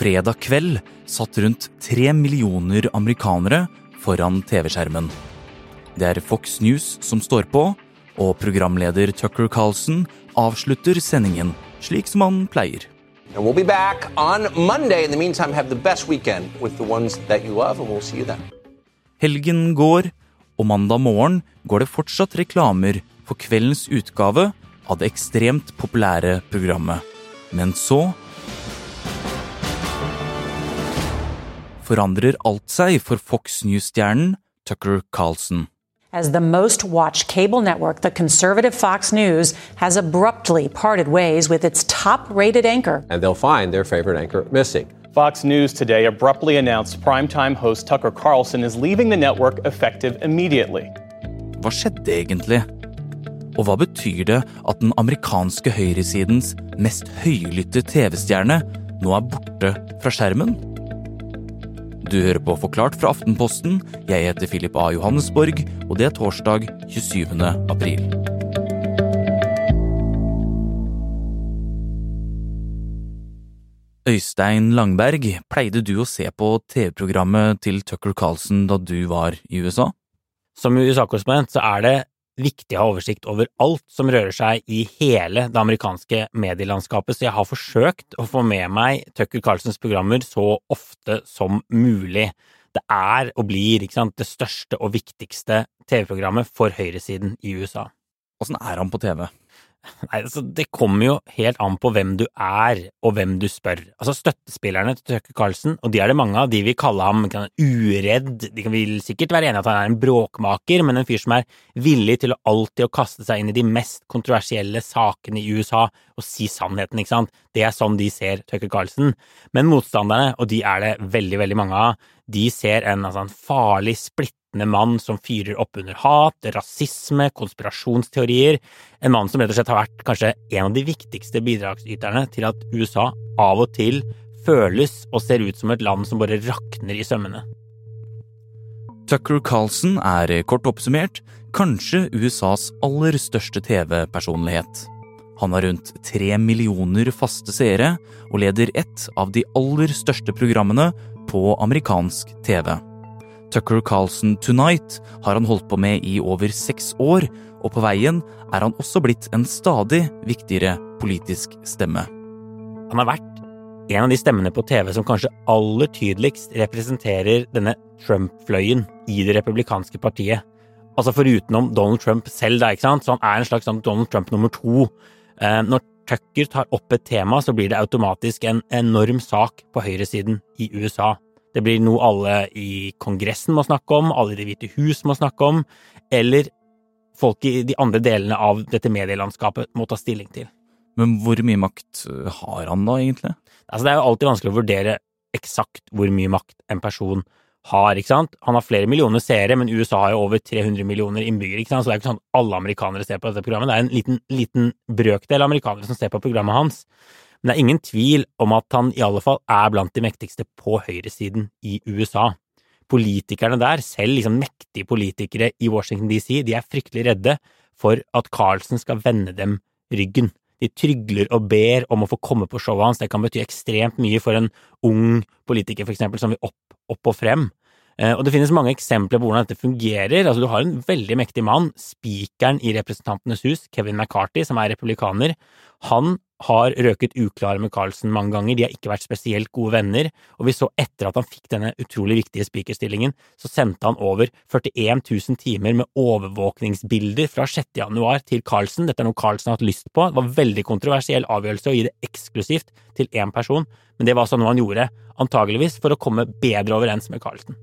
Fredag kveld satt rundt tre millioner amerikanere foran TV-skjermen. Det er Fox News som står på, og programleder Tucker Carlson avslutter sendingen slik som han pleier. And we'll be back on Monday. In the meantime, have the best weekend with the ones that you love, and we'll see you then. Helgen går, og mandag morgen går det fortsatt reklamer for kveldens utgave av det ekstremt populære programmet. Men så forandrer alt seg for Fox News-stjernen Tucker Carlson. As the most watched cable network, the conservative Fox News has abruptly parted ways with its top rated anchor. and they'll find their favorite anchor missing. Fox News today abruptly announced primetime host Tucker Carlson is leaving the network effective immediately. Hva skjedde egentlig? Og hva betyr det at den amerikanske høyresidens mest høylytte TV-stjerne nå er borte fra skjermen? Du hører på Forklart fra Aftenposten. Jeg heter Philip A. Johannesborg, og det er torsdag 27. april. Øystein Langberg, pleide du å se på TV-programmet til Tucker Carlson da du var i USA? Som USA-korrespondent så er det viktig å ha oversikt over alt som rører seg i hele det amerikanske medielandskapet, så jeg har forsøkt å få med meg Tucker Carlsens programmer så ofte som mulig. Det er og blir sant, det største og viktigste TV-programmet for høyresiden i USA. Åssen er han på TV? Nei, altså, det kommer jo helt an på hvem du er, og hvem du spør. Altså, støttespillerne til Tøkke Karlsen, og de er det mange av, de vil kalle ham uredd, de vil sikkert være enige at han er en bråkmaker, men en fyr som er villig til å alltid å kaste seg inn i de mest kontroversielle sakene i USA og si sannheten, ikke sant. Det er sånn de ser Tøkke Karlsen. Men motstanderne, og de er det veldig, veldig mange av, de ser en, altså, en farlig, splittende mann som fyrer opp under hat, rasisme, konspirasjonsteorier. En mann som rett og slett har vært kanskje en av de viktigste bidragsyterne til at USA av og til føles og ser ut som et land som bare rakner i sømmene. Tucker Carlson er kort oppsummert kanskje USAs aller største TV-personlighet. Han har rundt tre millioner faste seere og leder ett av de aller største programmene på amerikansk TV. Tucker Carlson Tonight har han holdt på med i over seks år, og på veien er han også blitt en stadig viktigere politisk stemme. Han har vært en av de stemmene på TV som kanskje aller tydeligst representerer denne Trump-fløyen i det republikanske partiet. Altså forutenom Donald Trump selv, da, ikke sant, så han er en slags sånn Donald Trump nummer to. Eh, når Tucker tar opp et tema, så blir det automatisk en enorm sak på høyresiden i USA. Det blir noe alle i Kongressen må snakke om, alle i Det hvite hus må snakke om, eller folk i de andre delene av dette medielandskapet må ta stilling til. Men hvor mye makt har han da, egentlig? Altså, det er jo alltid vanskelig å vurdere eksakt hvor mye makt en person har, ikke sant. Han har flere millioner seere, men USA har jo over 300 millioner innbyggere, ikke sant, så det er ikke sånn at alle amerikanere ser på dette programmet. Det er en liten, liten brøkdel amerikanere som ser på programmet hans. Men det er ingen tvil om at han i alle fall er blant de mektigste på høyresiden i USA. Politikerne der, selv liksom mektige politikere i Washington DC, de er fryktelig redde for at Carlsen skal vende dem ryggen. De trygler og ber om å få komme på showet hans. Det kan bety ekstremt mye for en ung politiker, for eksempel, som vil opp, opp og frem. Eh, Og det finnes mange eksempler på hvordan dette fungerer. Altså, du har en veldig mektig mann, spikeren i Representantenes hus, Kevin McCarthy, som er republikaner. Han har røket uklare med Carlsen mange ganger, de har ikke vært spesielt gode venner, og vi så etter at han fikk denne utrolig viktige speakerstillingen, så sendte han over 41 000 timer med overvåkningsbilder fra 6. januar til Carlsen. Dette er noe Carlsen har hatt lyst på. Det var en veldig kontroversiell avgjørelse å gi det eksklusivt til én person, men det var altså noe han gjorde, antageligvis for å komme bedre overens med Carlsen.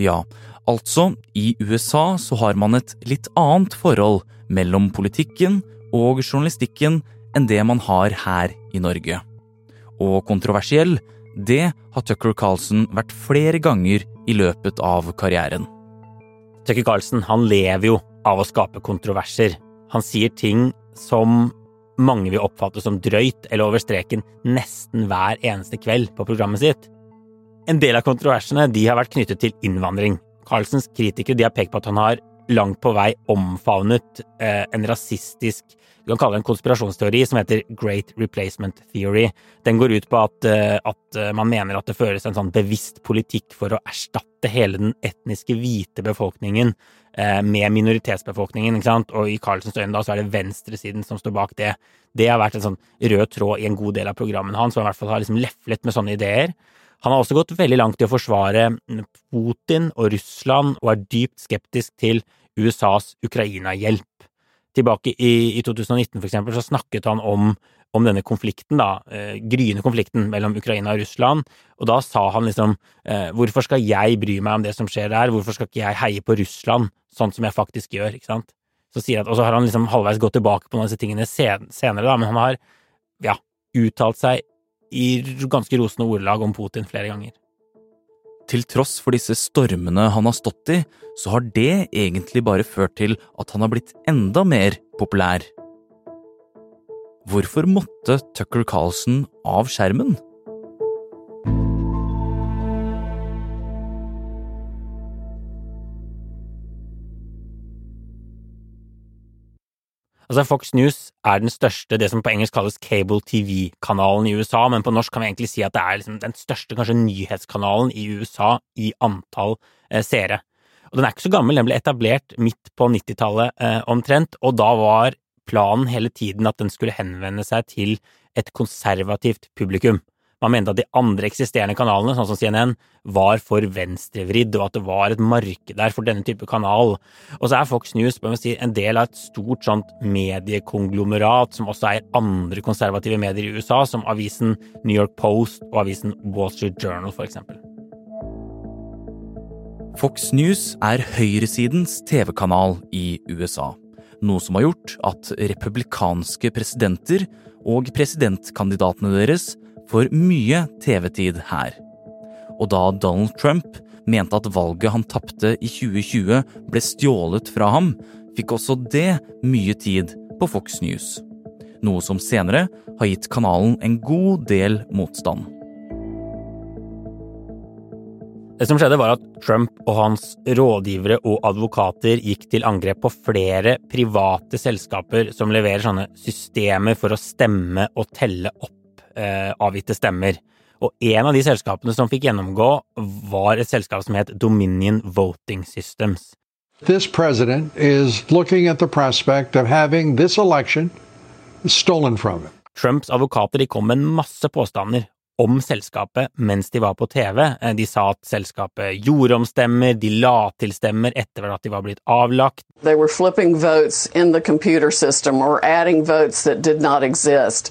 Ja, altså, i USA så har man et litt annet forhold mellom politikken og journalistikken enn det man har her i Norge. Og kontroversiell, det har Tucker Carlson vært flere ganger i løpet av karrieren. Tucker Carlson han lever jo av å skape kontroverser. Han sier ting som mange vil oppfatte som drøyt eller over streken nesten hver eneste kveld på programmet sitt. En del av kontroversene de har vært knyttet til innvandring. Carlsens kritikere har pekt på at han har langt på vei omfavnet eh, en rasistisk du kan kalle det en konspirasjonsteori som heter Great Replacement Theory. Den går ut på at, eh, at, eh, man mener at det føres en sånn bevisst politikk for å erstatte hele den etniske hvite befolkningen eh, med minoritetsbefolkningen. ikke sant? Og i Carlsens øyne da så er det venstresiden som står bak det. Det har vært en sånn rød tråd i en god del av programmene hans, som i hvert fall har liksom leflet med sånne ideer. Han har også gått veldig langt i å forsvare Putin og Russland, og er dypt skeptisk til USAs Ukraina-hjelp tilbake i, i 2019 for eksempel, så snakket han om, om denne konflikten, da, eh, gryende konflikten mellom Ukraina og Russland, og da sa han liksom eh, hvorfor skal jeg bry meg om det som skjer der, hvorfor skal ikke jeg heie på Russland, sånn som jeg faktisk gjør, ikke sant? Så sier at, og så har han liksom halvveis gått tilbake på noen av disse tingene sen, senere, da, men han har ja, uttalt seg i ganske rosende ordelag om Putin flere ganger. Til tross for disse stormene han har stått i, så har det egentlig bare ført til at han har blitt enda mer populær. Hvorfor måtte Tucker Carlson av skjermen? Altså Fox News er den største, det som på engelsk kalles cable TV-kanalen i USA, men på norsk kan vi egentlig si at det er liksom den største kanskje nyhetskanalen i USA i antall eh, seere. Og den er ikke så gammel, den ble etablert midt på 90-tallet eh, omtrent, og da var planen hele tiden at den skulle henvende seg til et konservativt publikum. Man mente at de andre eksisterende kanalene, sånn som CNN, var for venstrevridd, og at det var et marked der for denne type kanal. Og så er Fox News si, en del av et stort sånt mediekonglomerat som også eier andre konservative medier i USA, som avisen New York Post og avisen Wall Street Journal, for eksempel. Fox News er høyresidens TV-kanal i USA, noe som har gjort at republikanske presidenter og presidentkandidatene deres for mye TV-tid her. Og da Donald Trump mente at valget han tapte i 2020 ble stjålet fra ham, fikk også det mye tid på Fox News. Noe som senere har gitt kanalen en god del motstand. Det som skjedde, var at Trump og hans rådgivere og advokater gikk til angrep på flere private selskaper som leverer sånne systemer for å stemme og telle opp eh, avgitte stemmer. Og en av de selskapene som fikk gjennomgå, var et selskap som het Dominion Voting Systems. This president is looking at the prospect of having this election stolen from him. Trumps advokater kom med en masse påstander om selskapet mens de var på TV. Eh, de sa at selskapet gjorde om stemmer, de la til stemmer etter at de var blitt avlagt.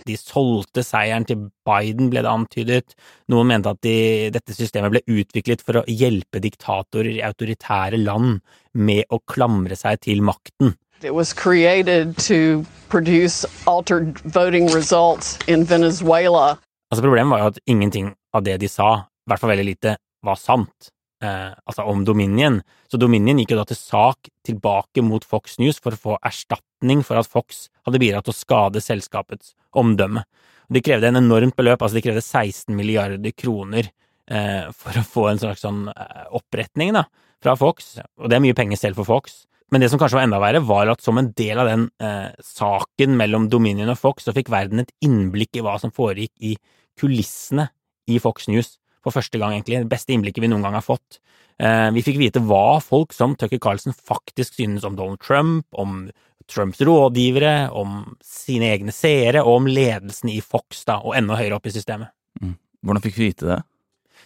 De solgte seieren til Biden, ble det antydet. Noen mente at de, dette systemet ble utviklet for å hjelpe diktatorer i autoritære land med å klamre seg til makten. It was created to produce altered voting results in Venezuela. Altså Problemet var jo at ingenting av det de sa, i hvert fall veldig lite, var sant. Eh, altså om Dominion. Så Dominion gikk jo da til sak tilbake mot Fox News for å få erstatning for at Fox hadde bidratt til å skade selskapets omdømme. De krevde en enormt beløp, altså de krevde 16 milliarder kroner eh, for å få en slags sånn eh, oppretning da, fra Fox, og det er mye penger selv for Fox. Men det som kanskje var enda verre, var at som en del av den eh, saken mellom Dominion og Fox, så fikk verden et innblikk i hva som foregikk i kulissene i Fox News for første gang, egentlig. Det beste innblikket vi noen gang har fått. Eh, vi fikk vite hva folk som Tucker Carlson faktisk synes om Donald Trump, om Trumps rådgivere, om sine egne seere og om ledelsen i Fox, da, og enda høyere opp i systemet. Mm. Hvordan fikk vi vite det?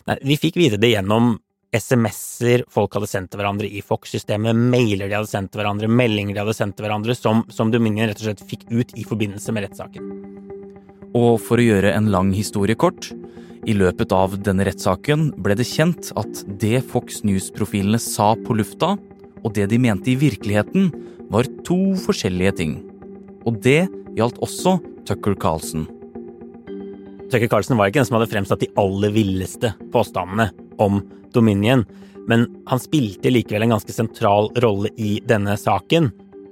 Nei, vi fikk vite det gjennom SMS-er folk hadde sendt til hverandre i Fox-systemet, mailer de hadde sendt til hverandre, meldinger de hadde sendt til hverandre, som, som Dominion rett og slett fikk ut i forbindelse med rettssaken. Og for å gjøre en lang historie kort, i løpet av denne rettssaken ble det kjent at det Fox News-profilene sa på lufta, og det de mente i virkeligheten, var to forskjellige ting. Og det gjaldt også Tucker Carlson. Tucker Carlson var ikke den som hadde fremsatt de aller villeste påstandene om Dominion, men han spilte likevel en ganske sentral rolle i denne saken.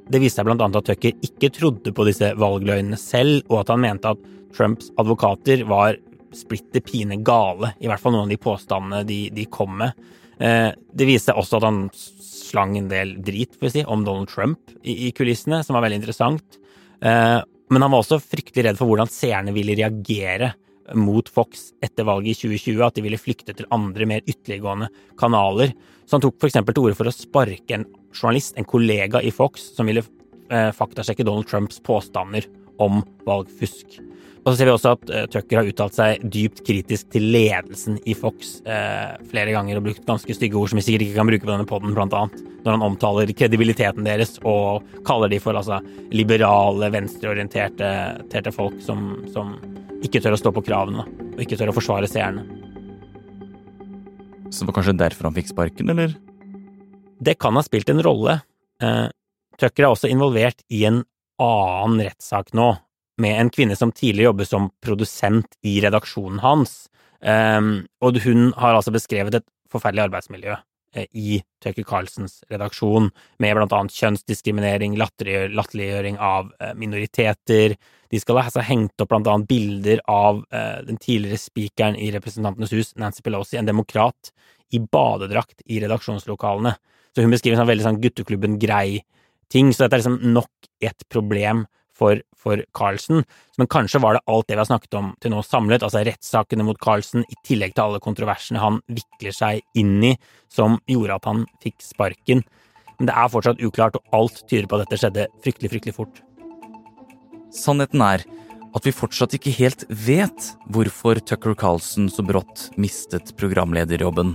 Det viste seg annet at Tucker ikke trodde på disse valgløgnene selv, og at han mente at Trumps advokater var splitter pine gale, i hvert fall noen av de påstandene de, de kom med. Eh, det viste seg også at han slang en del drit, for å si, om Donald Trump i, i kulissene, som var veldig interessant. Eh, men han var også fryktelig redd for hvordan seerne ville reagere mot Fox etter valget i 2020, at de ville flykte til andre, mer ytterliggående kanaler. Så han tok f.eks. til orde for å sparke en journalist, en kollega i Fox, som ville eh, faktasjekke Donald Trumps påstander om valgfusk. Og så ser vi også at eh, Tucker har uttalt seg dypt kritisk til ledelsen i Fox eh, flere ganger og brukt ganske stygge ord som vi sikkert ikke kan bruke på denne poden, blant annet, når han omtaler kredibiliteten deres og kaller de for altså liberale, venstreorienterte folk som, som, ikke tør å stå på kravene og ikke tør å forsvare seerne. Så det var kanskje derfor han fikk sparken, eller? Det kan ha spilt en rolle. Eh, Tucker er også involvert i en annen rettssak nå, med en kvinne som tidligere jobbet som produsent i redaksjonen hans. eh, og hun har altså beskrevet et forferdelig arbeidsmiljø eh, i Tucker Carlsens redaksjon, med blant annet kjønnsdiskriminering, latterliggjøring av eh, minoriteter. De skal ha altså hengt opp blant annet bilder av eh, den tidligere spikeren i Representantenes hus, Nancy Pelosi, en demokrat, i badedrakt i redaksjonslokalene. Så hun beskriver en sånn veldig sånn gutteklubben-grei ting, så dette er liksom nok et problem for, for Carlsen. Men kanskje var det alt det vi har snakket om til nå samlet, altså rettssakene mot Carlsen, i tillegg til alle kontroversene han vikler seg inn i, som gjorde at han fikk sparken. Men det er fortsatt uklart, og alt tyder på at dette skjedde fryktelig, fryktelig fort. Sannheten er at vi fortsatt ikke helt vet hvorfor Tucker Carlsen så brått mistet programlederjobben.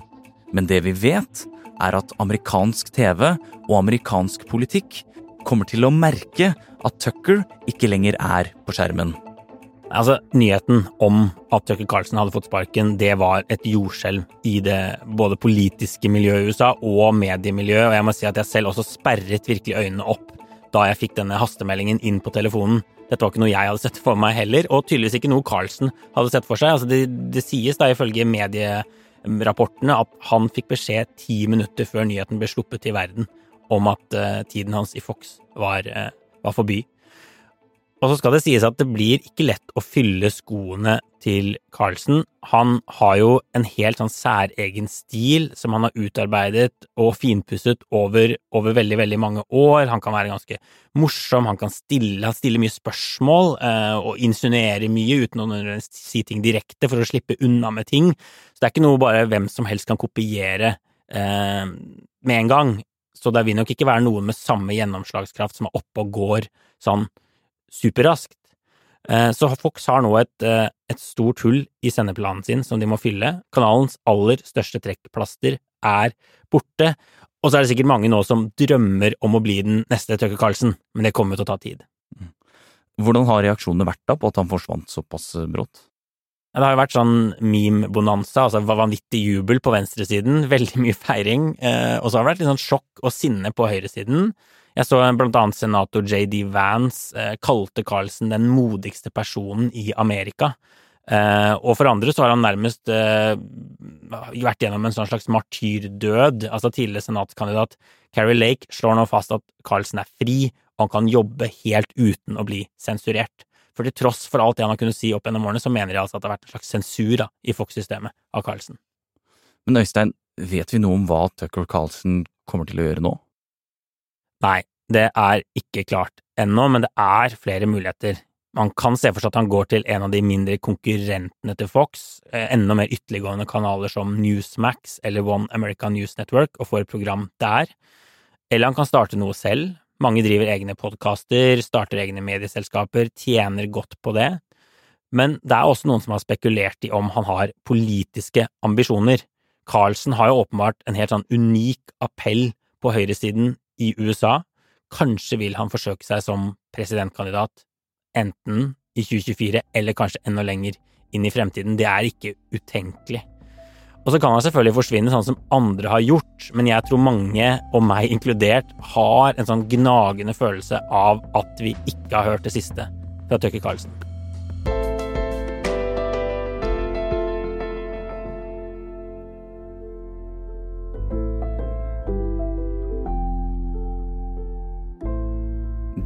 Men det vi vet, er at amerikansk TV og amerikansk politikk kommer til å merke at Tucker ikke lenger er på skjermen. Altså, Nyheten om at Tucker Carlsen hadde fått sparken, det var et jordskjelv i det både politiske miljøet i USA og mediemiljøet, og jeg må si at jeg selv også sperret virkelig øynene opp da jeg fikk denne hastemeldingen inn på telefonen. Dette var ikke noe jeg hadde sett for meg heller, og tydeligvis ikke noe Carlsen hadde sett for seg. Altså, det, det sies da ifølge medierapportene at han fikk beskjed ti minutter før nyheten ble sluppet til verden om at uh, tiden hans i Fox var, uh, var forbi. Og så skal det sies at det blir ikke lett å fylle skoene til Carlsen. Han har jo en helt sånn særegen stil som han har utarbeidet og finpusset over, over, veldig, veldig mange år. Han kan være ganske morsom, han kan stille, han mye spørsmål eh, og insinuere mye uten å si ting direkte for å slippe unna med ting. Så det er ikke noe bare hvem som helst kan kopiere eh, med en gang så det vil nok ikke være noen med samme gjennomslagskraft som er oppe og går sånn superraskt. Eh, så Fox har nå et, eh, et stort hull i sendeplanen sin som de må fylle. Kanalens aller største trekkplaster er borte, og så er det sikkert mange nå som drømmer om å bli den neste Tucker Carlsen, men det kommer til å ta tid. Hvordan har reaksjonene vært da på at han forsvant såpass brått? Det har jo vært sånn meme-bonanza, altså vanvittig jubel på venstresiden, veldig mye feiring, eh, og så har det vært litt sånn sjokk og sinne på høyresiden. Jeg så blant annet senator JD Vance eh, kalte Carlsen den modigste personen i Amerika. Eh, og for andre så har han nærmest eh, vært gjennom en sånn slags martyrdød. Altså tidligere senatskandidat Carrie Lake slår nå fast at Carlsen er fri, og han kan jobbe helt uten å bli sensurert. For til tross for alt det han har kunnet si opp gjennom årene, så mener jeg altså at det har vært en slags sensur da, i Fox-systemet av Carlsen. Men Øystein, vet vi noe om hva Tucker Carlsen kommer til å gjøre nå? Nei, det er ikke klart ennå, men det er flere muligheter. Man kan se for seg at han går til en av de mindre konkurrentene til Fox, eh, enda mer ytterliggående kanaler som Newsmax eller One American News Network, og får et program der. Eller han kan starte noe selv, mange driver egne podkaster, starter egne medieselskaper, tjener godt på det. Men det er også noen som har spekulert i om han har politiske ambisjoner. Carlsen har jo åpenbart en helt sånn unik appell på høyresiden i USA. Kanskje vil han forsøke seg som presidentkandidat, enten i 2024 eller kanskje enda lenger inn i fremtiden. Det er ikke utenkelig. Og så kan han selvfølgelig forsvinne sånn som andre har gjort, men jeg tror mange, og meg inkludert, har en sånn gnagende følelse av at vi ikke har hørt det siste fra Tucker Carlsen.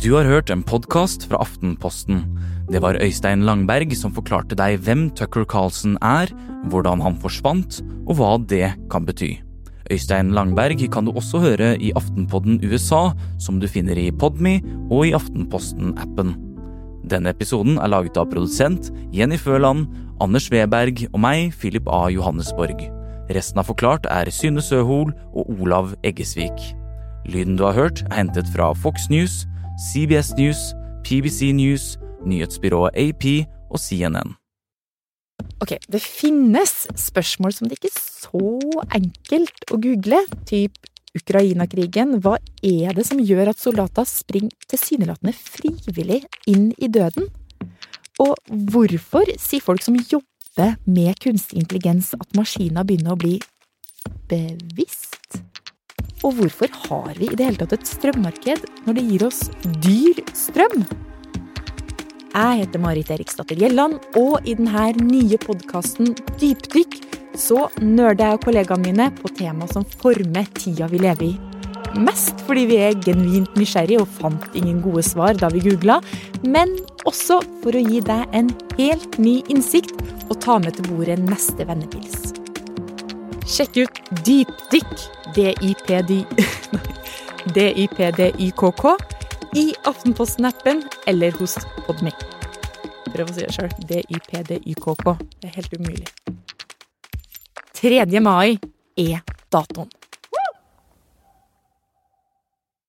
Du har hørt en podkast fra Aftenposten. Det var Øystein Langberg som forklarte deg hvem Tucker Carlsen er, hvordan han forsvant, og hva det kan bety. Øystein Langberg kan du også høre i Aftenpodden USA, som du finner i Podme og i Aftenposten-appen. Denne episoden er laget av produsent Jenny Føland, Anders Weberg og meg, Philip A. Johannesborg. Resten av Forklart er Synne Søhol og Olav Eggesvik. Lyden du har hørt, er hentet fra Fox News, CBS News, PBC News, nyhetsbyrået AP og CNN. Ok, det finnes spørsmål som det ikke er så enkelt å google, typ Ukraina-krigen. Hva er det som gjør at soldater springer tilsynelatende frivillig inn i døden? Og hvorfor sier folk som jobber med kunstig intelligens at maskiner begynner å bli bevisst? Og hvorfor har vi i det hele tatt et strømmarked når det gir oss dyr strøm? Jeg heter Marit Eriksdatter Gjelland, og i denne nye podkasten Dypdykk så nerder jeg og kollegaene mine på tema som former tida vi lever i. Mest fordi vi er genuint nysgjerrige og fant ingen gode svar da vi googla, men også for å gi deg en helt ny innsikt og ta med til bordet neste vennepils. Sjekk ut Dypdykk, D-I-P-D-Y-K-K, i Aftenposten-appen eller hos Podme. Prøv å si det sjøl. D-I-P-D-Y-K-K. Det er helt umulig. 3. mai er datoen.